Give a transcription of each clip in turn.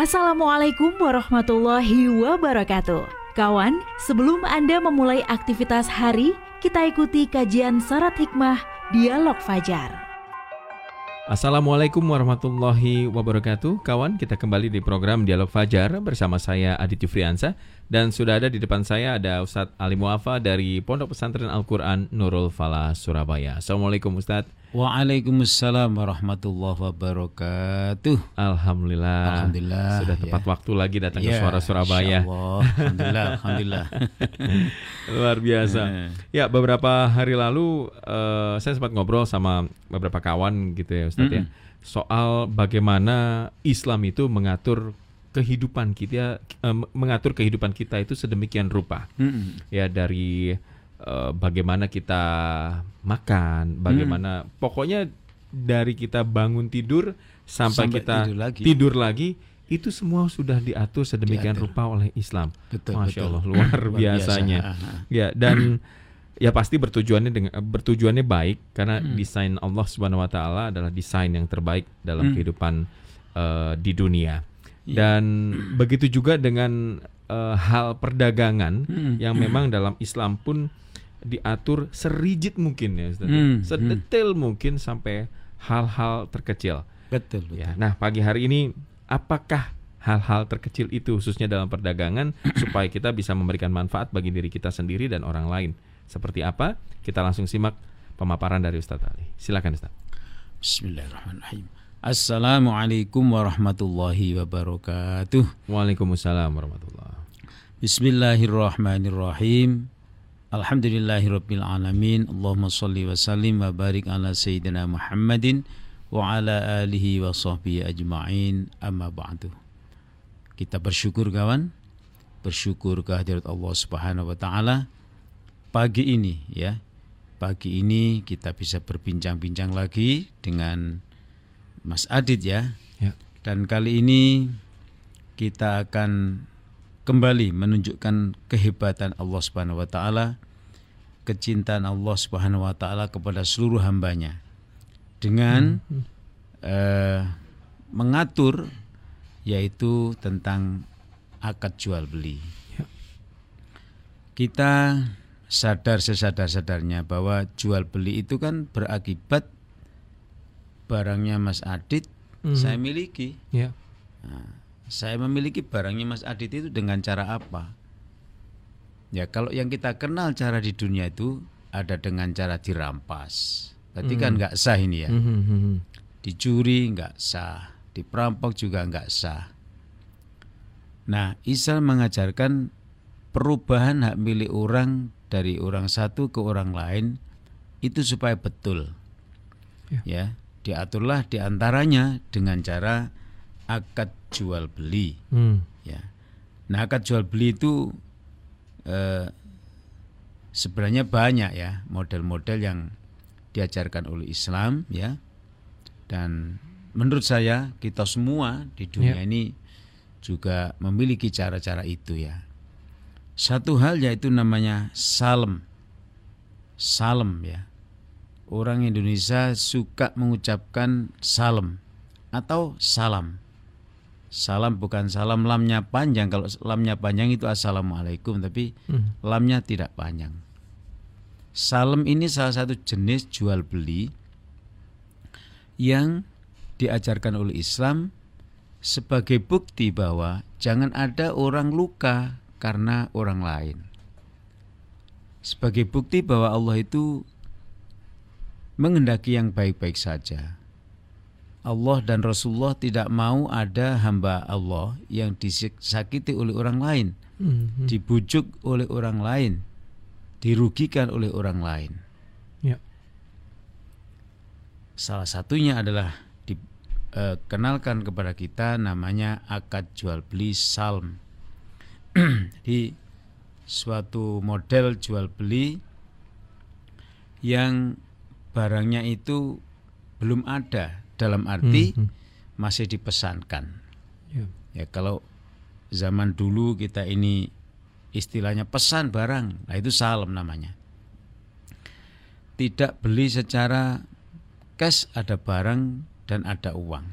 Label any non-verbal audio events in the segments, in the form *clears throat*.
Assalamualaikum warahmatullahi wabarakatuh. Kawan, sebelum Anda memulai aktivitas hari, kita ikuti kajian syarat hikmah Dialog Fajar. Assalamualaikum warahmatullahi wabarakatuh Kawan, kita kembali di program Dialog Fajar bersama saya Adit Jufriansa Dan sudah ada di depan saya ada Ustadz Ali Muafa dari Pondok Pesantren Al-Quran Nurul Falah Surabaya Assalamualaikum Ustadz Waalaikumsalam warahmatullahi wabarakatuh. Alhamdulillah. Alhamdulillah. Sudah tepat ya. waktu lagi datang ya, ke Suara Surabaya. Allah. Alhamdulillah, *laughs* alhamdulillah. Luar biasa. Eh. Ya, beberapa hari lalu uh, saya sempat ngobrol sama beberapa kawan gitu ya, Ustaz mm -hmm. ya, soal bagaimana Islam itu mengatur kehidupan kita uh, mengatur kehidupan kita itu sedemikian rupa. Mm -hmm. Ya dari uh, bagaimana kita makan, bagaimana hmm. pokoknya dari kita bangun tidur sampai, sampai kita tidur lagi. tidur lagi itu semua sudah diatur sedemikian diatur. rupa oleh Islam. Betul, Masya betul. Allah luar *laughs* biasanya. Biasa. Ya dan ya pasti bertujuannya dengan bertujuannya baik karena hmm. desain Allah Subhanahu Wa Taala adalah desain yang terbaik dalam hmm. kehidupan uh, di dunia. Ya. Dan begitu juga dengan uh, hal perdagangan hmm. yang *clears throat* memang dalam Islam pun diatur serigit mungkin ya Ustaz. Hmm, Sedetail hmm. mungkin sampai hal-hal terkecil. Betul, betul. Ya. Nah, pagi hari ini apakah hal-hal terkecil itu khususnya dalam perdagangan *coughs* supaya kita bisa memberikan manfaat bagi diri kita sendiri dan orang lain. Seperti apa? Kita langsung simak pemaparan dari Ustaz Ali. Silakan Ustaz. Bismillahirrahmanirrahim. Assalamualaikum warahmatullahi wabarakatuh. Waalaikumsalam warahmatullahi. Bismillahirrahmanirrahim. Alhamdulillahirabbil alamin. Allahumma shalli wa sallim wa barik ala sayyidina Muhammadin wa ala alihi wa sahbihi ajma'in. Amma ba'du. Kita bersyukur kawan, bersyukur kehadirat Allah Subhanahu wa taala pagi ini ya. Pagi ini kita bisa berbincang-bincang lagi dengan Mas Adit ya. ya. Dan kali ini kita akan kembali menunjukkan kehebatan Allah Subhanahu wa taala, kecintaan Allah Subhanahu wa taala kepada seluruh hambanya dengan hmm. uh, mengatur yaitu tentang akad jual beli. Ya. Kita sadar sesadar-sadarnya bahwa jual beli itu kan berakibat barangnya Mas Adit hmm. saya miliki. Ya. Nah, saya memiliki barangnya Mas Adit itu dengan cara apa? Ya kalau yang kita kenal cara di dunia itu ada dengan cara dirampas. Berarti kan hmm. kan nggak sah ini ya. Hmm, hmm, hmm. Dicuri nggak sah, diperampok juga nggak sah. Nah Islam mengajarkan perubahan hak milik orang dari orang satu ke orang lain itu supaya betul. Ya, ya diaturlah di antaranya dengan cara akad jual beli. Hmm. Ya. Nah akad jual beli itu eh, sebenarnya banyak ya model-model yang diajarkan oleh Islam ya. Dan menurut saya kita semua di dunia ya. ini juga memiliki cara-cara itu ya. Satu hal yaitu namanya salam. Salam ya. Orang Indonesia suka mengucapkan salam atau salam. Salam bukan salam lamnya panjang. Kalau lamnya panjang itu assalamualaikum, tapi hmm. lamnya tidak panjang. Salam ini salah satu jenis jual beli yang diajarkan oleh Islam sebagai bukti bahwa jangan ada orang luka karena orang lain. Sebagai bukti bahwa Allah itu mengendaki yang baik-baik saja Allah dan Rasulullah tidak mau ada hamba Allah yang disakiti oleh orang lain, mm-hmm. dibujuk oleh orang lain, dirugikan oleh orang lain. Ya. Salah satunya adalah dikenalkan kepada kita namanya akad jual beli salm. *clears throat* Di suatu model jual beli yang barangnya itu belum ada dalam arti hmm, hmm. masih dipesankan. Ya. ya kalau zaman dulu kita ini istilahnya pesan barang, nah itu salam namanya. Tidak beli secara cash ada barang dan ada uang.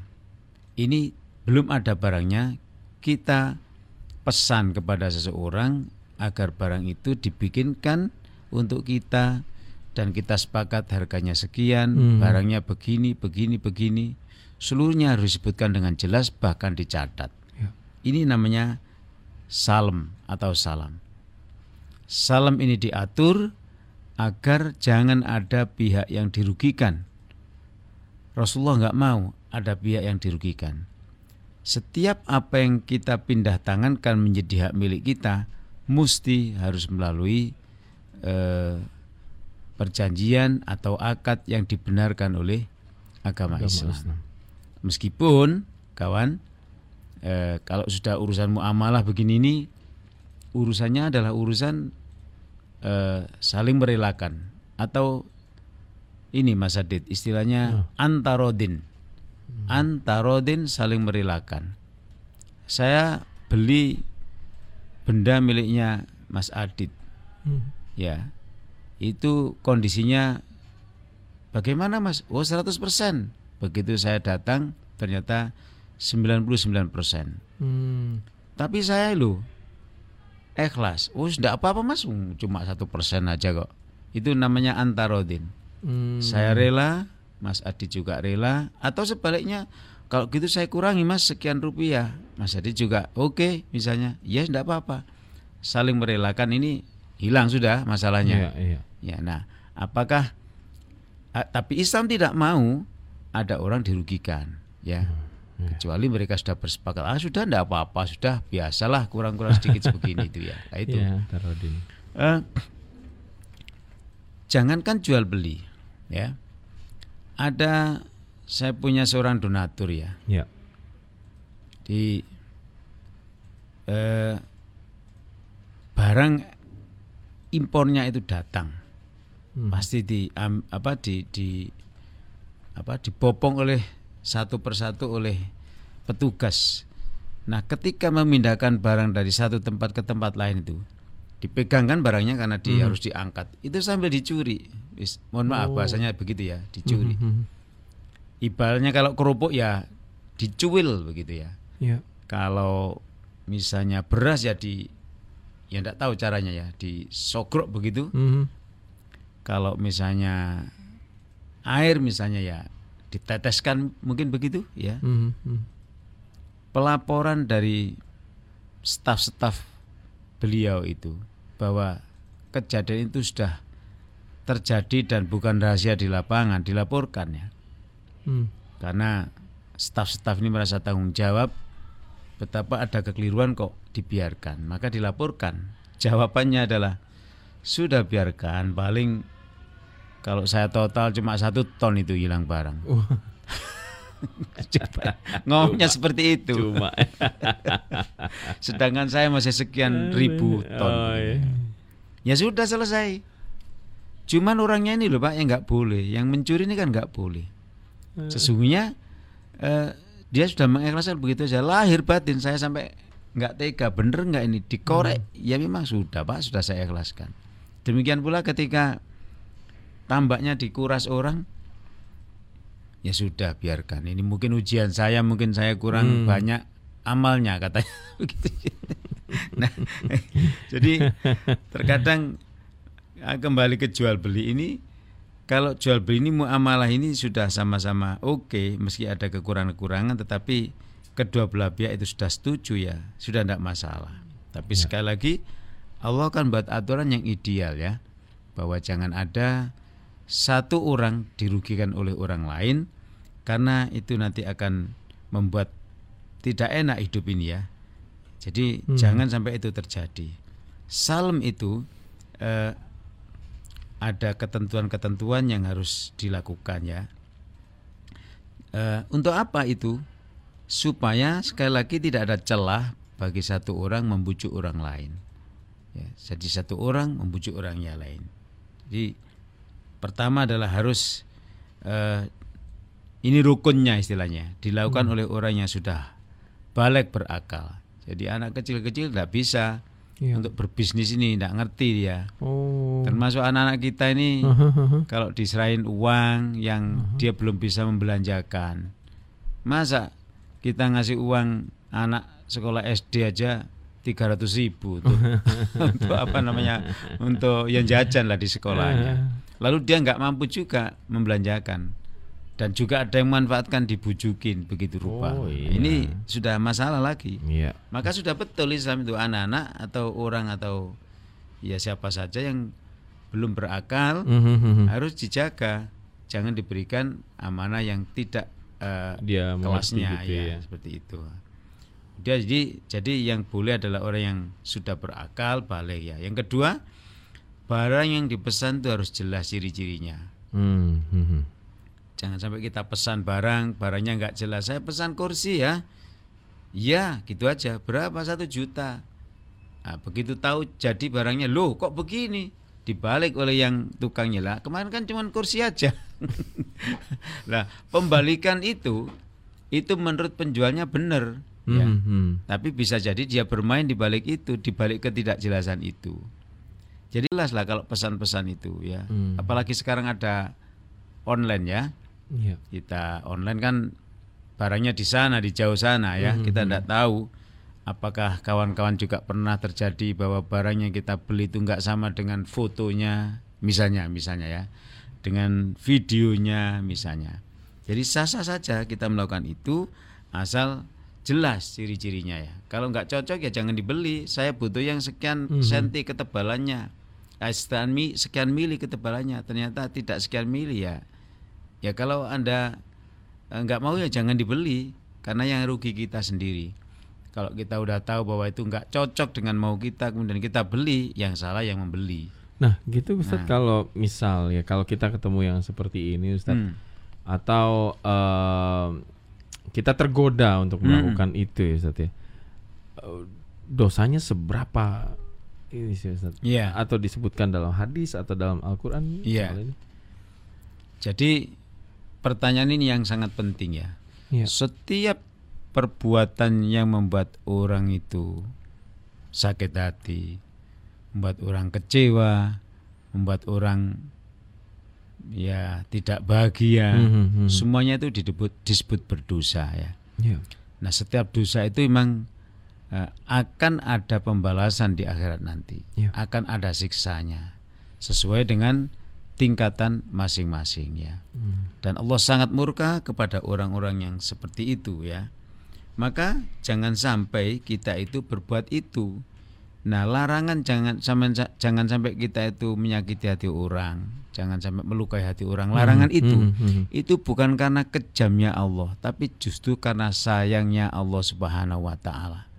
Ini belum ada barangnya, kita pesan kepada seseorang agar barang itu dibikinkan untuk kita dan kita sepakat harganya sekian, hmm. barangnya begini, begini, begini. Seluruhnya harus disebutkan dengan jelas bahkan dicatat. Ya. Ini namanya salam atau salam. Salam ini diatur agar jangan ada pihak yang dirugikan. Rasulullah nggak mau ada pihak yang dirugikan. Setiap apa yang kita pindah tangankan menjadi hak milik kita, mesti harus melalui eh, perjanjian atau akad yang dibenarkan oleh agama, agama Islam. Islam. Meskipun kawan, eh, kalau sudah urusan muamalah begini ini, urusannya adalah urusan uh, saling merelakan atau ini Mas Adit istilahnya hmm. antarodin hmm. antarodin saling merelakan saya beli benda miliknya Mas Adit hmm. ya itu kondisinya bagaimana Mas oh 100% begitu saya datang ternyata 99% hmm. tapi saya loh ikhlas. Oh, tidak apa-apa mas, hmm, cuma satu persen aja kok. Itu namanya antarodin. Hmm. Saya rela, Mas Adi juga rela, atau sebaliknya kalau gitu saya kurangi mas sekian rupiah, Mas Adi juga oke okay, misalnya, ya tidak apa-apa. Saling merelakan ini hilang sudah masalahnya. Iya, iya. Ya, nah apakah? Tapi Islam tidak mau ada orang dirugikan, ya. Hmm Ya. Kecuali mereka sudah bersepakat, ah sudah tidak apa-apa, sudah biasalah kurang-kurang sedikit sebegini itu ya. Nah, itu. Ya, uh, jangankan jual beli, ya. Ada saya punya seorang donatur ya. Ya. Di uh, barang impornya itu datang, hmm. pasti di um, apa di di apa dibopong oleh satu persatu oleh petugas. Nah, ketika memindahkan barang dari satu tempat ke tempat lain itu, dipegangkan barangnya karena dia hmm. harus diangkat. Itu sambil dicuri. mohon maaf oh. bahasanya begitu ya, dicuri. Hmm. hmm, hmm. Ibaratnya kalau kerupuk ya dicuil begitu ya. ya. Kalau misalnya beras ya di ya tidak tahu caranya ya, disogrok begitu. Hmm. Kalau misalnya air misalnya ya diteteskan mungkin begitu ya. Mm -hmm. Pelaporan dari staf-staf beliau itu bahwa kejadian itu sudah terjadi dan bukan rahasia di lapangan dilaporkan ya. Mm. Karena staf-staf ini merasa tanggung jawab betapa ada kekeliruan kok dibiarkan, maka dilaporkan. Jawabannya adalah sudah biarkan paling kalau saya total cuma satu ton itu hilang barang. Uh. *laughs* Coba ngomongnya cuma, seperti itu. Cuma. *laughs* Sedangkan saya masih sekian ribu ton. Oh, iya. Ya sudah selesai. Cuman orangnya ini loh Pak yang nggak boleh, yang mencuri ini kan nggak boleh. Eh. Sesungguhnya eh, dia sudah mengikhlaskan begitu saja. Lahir batin saya sampai nggak tega, bener nggak ini dikorek? Hmm. Ya memang sudah Pak, sudah saya ikhlaskan. Demikian pula ketika tambaknya dikuras orang ya sudah biarkan ini mungkin ujian saya mungkin saya kurang hmm. banyak amalnya katanya *laughs* begitu nah *laughs* jadi *laughs* terkadang ah, kembali ke jual beli ini kalau jual beli ini muamalah ini sudah sama-sama oke okay, meski ada kekurangan-kekurangan tetapi kedua belah pihak itu sudah setuju ya sudah tidak masalah tapi ya. sekali lagi Allah kan buat aturan yang ideal ya bahwa jangan ada satu orang dirugikan oleh orang lain karena itu nanti akan membuat tidak enak hidup ini ya. Jadi hmm. jangan sampai itu terjadi. Salam itu eh, ada ketentuan-ketentuan yang harus dilakukan ya. Eh, untuk apa itu? Supaya sekali lagi tidak ada celah bagi satu orang membujuk orang lain. Ya, jadi satu orang membujuk orang yang lain. Jadi Pertama adalah harus uh, ini rukunnya istilahnya dilakukan hmm. oleh orang yang sudah balik berakal. Jadi anak kecil-kecil tidak bisa ya. untuk berbisnis ini tidak ngerti dia. Oh. Termasuk anak-anak kita ini uh -huh. kalau diserahin uang yang uh -huh. dia belum bisa membelanjakan, masa kita ngasih uang anak sekolah SD aja 300 ribu untuk, *laughs* untuk apa namanya untuk yang jajan lah di sekolahnya. Lalu dia nggak mampu juga membelanjakan dan juga ada yang memanfaatkan dibujukin begitu rupa. Oh, iya. Ini sudah masalah lagi. Iya. Maka sudah betul Islam itu anak-anak atau orang atau ya siapa saja yang belum berakal mm -hmm. harus dijaga, jangan diberikan amanah yang tidak uh, dia kelasnya gitu ya, ya seperti itu. Dia jadi jadi yang boleh adalah orang yang sudah berakal balik ya. Yang kedua, barang yang dipesan itu harus jelas ciri-cirinya. Hmm, hmm, hmm. Jangan sampai kita pesan barang, barangnya nggak jelas. Saya pesan kursi ya, ya gitu aja. Berapa satu juta? Nah, begitu tahu jadi barangnya, loh kok begini? Dibalik oleh yang tukangnya lah. Kemarin kan cuma kursi aja. *laughs* nah, pembalikan itu itu menurut penjualnya benar ya. Hmm, hmm. Tapi bisa jadi dia bermain di balik itu, di balik ketidakjelasan itu. Jadi jelas lah kalau pesan-pesan itu ya. Hmm. Apalagi sekarang ada online ya. Ya. Kita online kan barangnya di sana, di jauh sana ya. Hmm. Kita tidak hmm. tahu apakah kawan-kawan juga pernah terjadi bahwa barang yang kita beli itu nggak sama dengan fotonya, misalnya, misalnya ya, dengan videonya misalnya. Jadi sah-sah saja kita melakukan itu asal jelas ciri-cirinya ya. Kalau nggak cocok ya jangan dibeli. Saya butuh yang sekian mm -hmm. senti ketebalannya. Sekian, sekian mili ketebalannya. Ternyata tidak sekian mili ya. Ya kalau anda eh, nggak mau ya jangan dibeli karena yang rugi kita sendiri. Kalau kita udah tahu bahwa itu nggak cocok dengan mau kita kemudian kita beli, yang salah yang membeli. Nah gitu Ustadz nah. kalau misal ya kalau kita ketemu yang seperti ini Ustadz hmm. atau uh, kita tergoda untuk melakukan hmm. itu ya Ustaz ya. Eh, dosanya seberapa ini sih Ustaz? Yeah. Atau disebutkan dalam hadis atau dalam Al-Qur'an? Iya. Yeah. Jadi pertanyaan ini yang sangat penting ya. Yeah. Setiap perbuatan yang membuat orang itu sakit hati, membuat orang kecewa, membuat orang ya tidak bahagia, mm -hmm. semuanya itu disebut disebut berdosa ya. Yeah. Nah setiap dosa itu memang uh, akan ada pembalasan di akhirat nanti, yeah. akan ada siksanya sesuai dengan tingkatan masing-masing ya. Mm. Dan Allah sangat murka kepada orang-orang yang seperti itu ya. Maka jangan sampai kita itu berbuat itu. Nah, larangan jangan sampai jangan sampai kita itu menyakiti hati orang, jangan sampai melukai hati orang. Larangan hmm, itu hmm, hmm. itu bukan karena kejamnya Allah, tapi justru karena sayangnya Allah Subhanahu wa taala.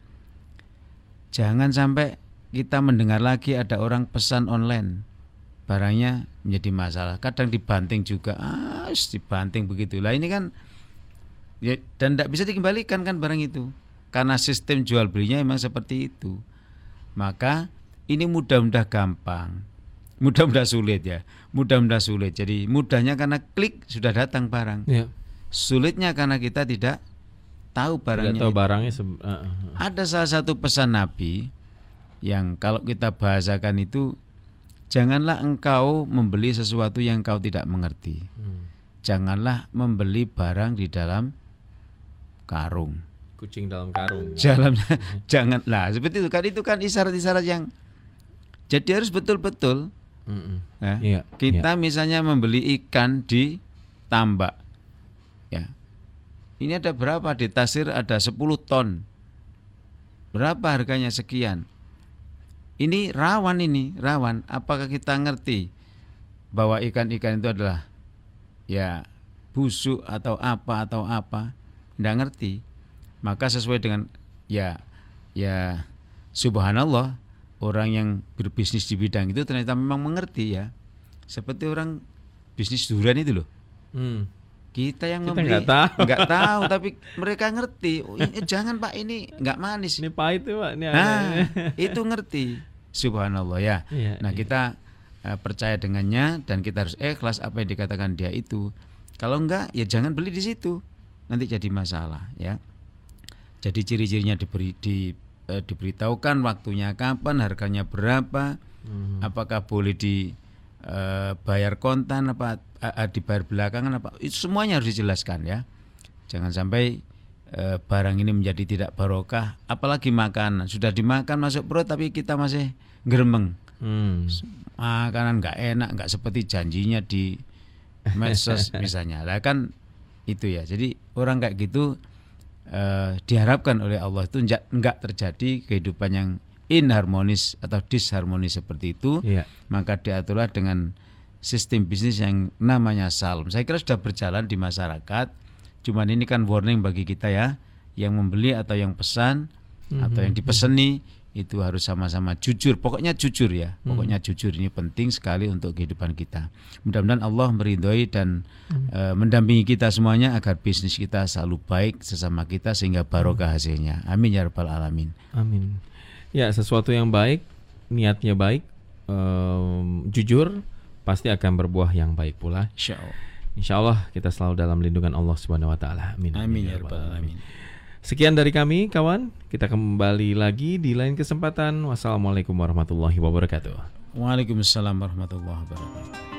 Jangan sampai kita mendengar lagi ada orang pesan online barangnya menjadi masalah. Kadang dibanting juga, ah, dibanting begitulah. Ini kan ya dan tidak bisa dikembalikan kan barang itu karena sistem jual belinya memang seperti itu. Maka ini mudah-mudah gampang mudah-mudah sulit ya mudah-mudah sulit jadi mudahnya karena klik sudah datang barang ya. sulitnya karena kita tidak tahu barangnya tidak tahu barangnya uh, uh. ada salah satu pesan Nabi yang kalau kita bahasakan itu janganlah engkau membeli sesuatu yang kau tidak mengerti hmm. janganlah membeli barang di dalam karung kucing dalam karung jalan *laughs* janganlah seperti itu kan itu kan isyarat-isyarat yang jadi harus betul-betul Mm-hmm. Ya. Iya, kita iya. misalnya membeli ikan di tambak. Ya. Ini ada berapa di tasir ada 10 ton. Berapa harganya sekian? Ini rawan ini, rawan. Apakah kita ngerti bahwa ikan-ikan itu adalah ya busuk atau apa atau apa? Tidak ngerti. Maka sesuai dengan ya ya subhanallah orang yang berbisnis di bidang itu ternyata memang mengerti ya. Seperti orang bisnis durian itu loh. Hmm. Kita yang Kita membeli nggak tahu. nggak tahu *laughs* tapi mereka ngerti. Oh, ini, jangan Pak ini nggak manis. Ini pahit tuh Pak. Ini nah, itu ngerti. Subhanallah ya. Iya, nah, iya. kita uh, percaya dengannya dan kita harus ikhlas apa yang dikatakan dia itu. Kalau enggak ya jangan beli di situ. Nanti jadi masalah ya. Jadi ciri-cirinya diberi di eh, diberitahukan waktunya kapan, harganya berapa, hmm. apakah boleh dibayar eh, kontan apa eh, dibayar belakangan apa itu semuanya harus dijelaskan ya. Jangan sampai eh, barang ini menjadi tidak barokah, apalagi makanan sudah dimakan masuk perut tapi kita masih geremeng. Hmm. Makanan nggak enak, nggak seperti janjinya di medsos *laughs* misalnya. Lah kan itu ya. Jadi orang kayak gitu eh, diharapkan oleh Allah itu nggak terjadi kehidupan yang inharmonis atau disharmonis seperti itu. Yeah. Maka diaturlah dengan sistem bisnis yang namanya salm. Saya kira sudah berjalan di masyarakat. Cuman ini kan warning bagi kita ya, yang membeli atau yang pesan mm-hmm. atau yang dipeseni itu harus sama-sama jujur. Pokoknya jujur ya. Mhm. Pokoknya mm-hmm. jujur ini penting sekali untuk kehidupan kita. Mudah-mudahan Allah meridhoi dan mm-hmm. uh, mendampingi kita semuanya agar bisnis kita selalu baik sesama kita sehingga barokah hasilnya. Amin ya rabbal alamin. Amin. Ya, sesuatu yang baik, niatnya baik, um, jujur pasti akan berbuah yang baik pula. Insya Allah. Insya Allah kita selalu dalam lindungan Allah Subhanahu Wa Taala. Amin. Amin ya, rabbal alamin. Sekian dari kami, kawan. Kita kembali lagi di lain kesempatan. Wassalamualaikum warahmatullahi wabarakatuh. Waalaikumsalam warahmatullahi wabarakatuh.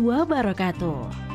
wabarakatuh.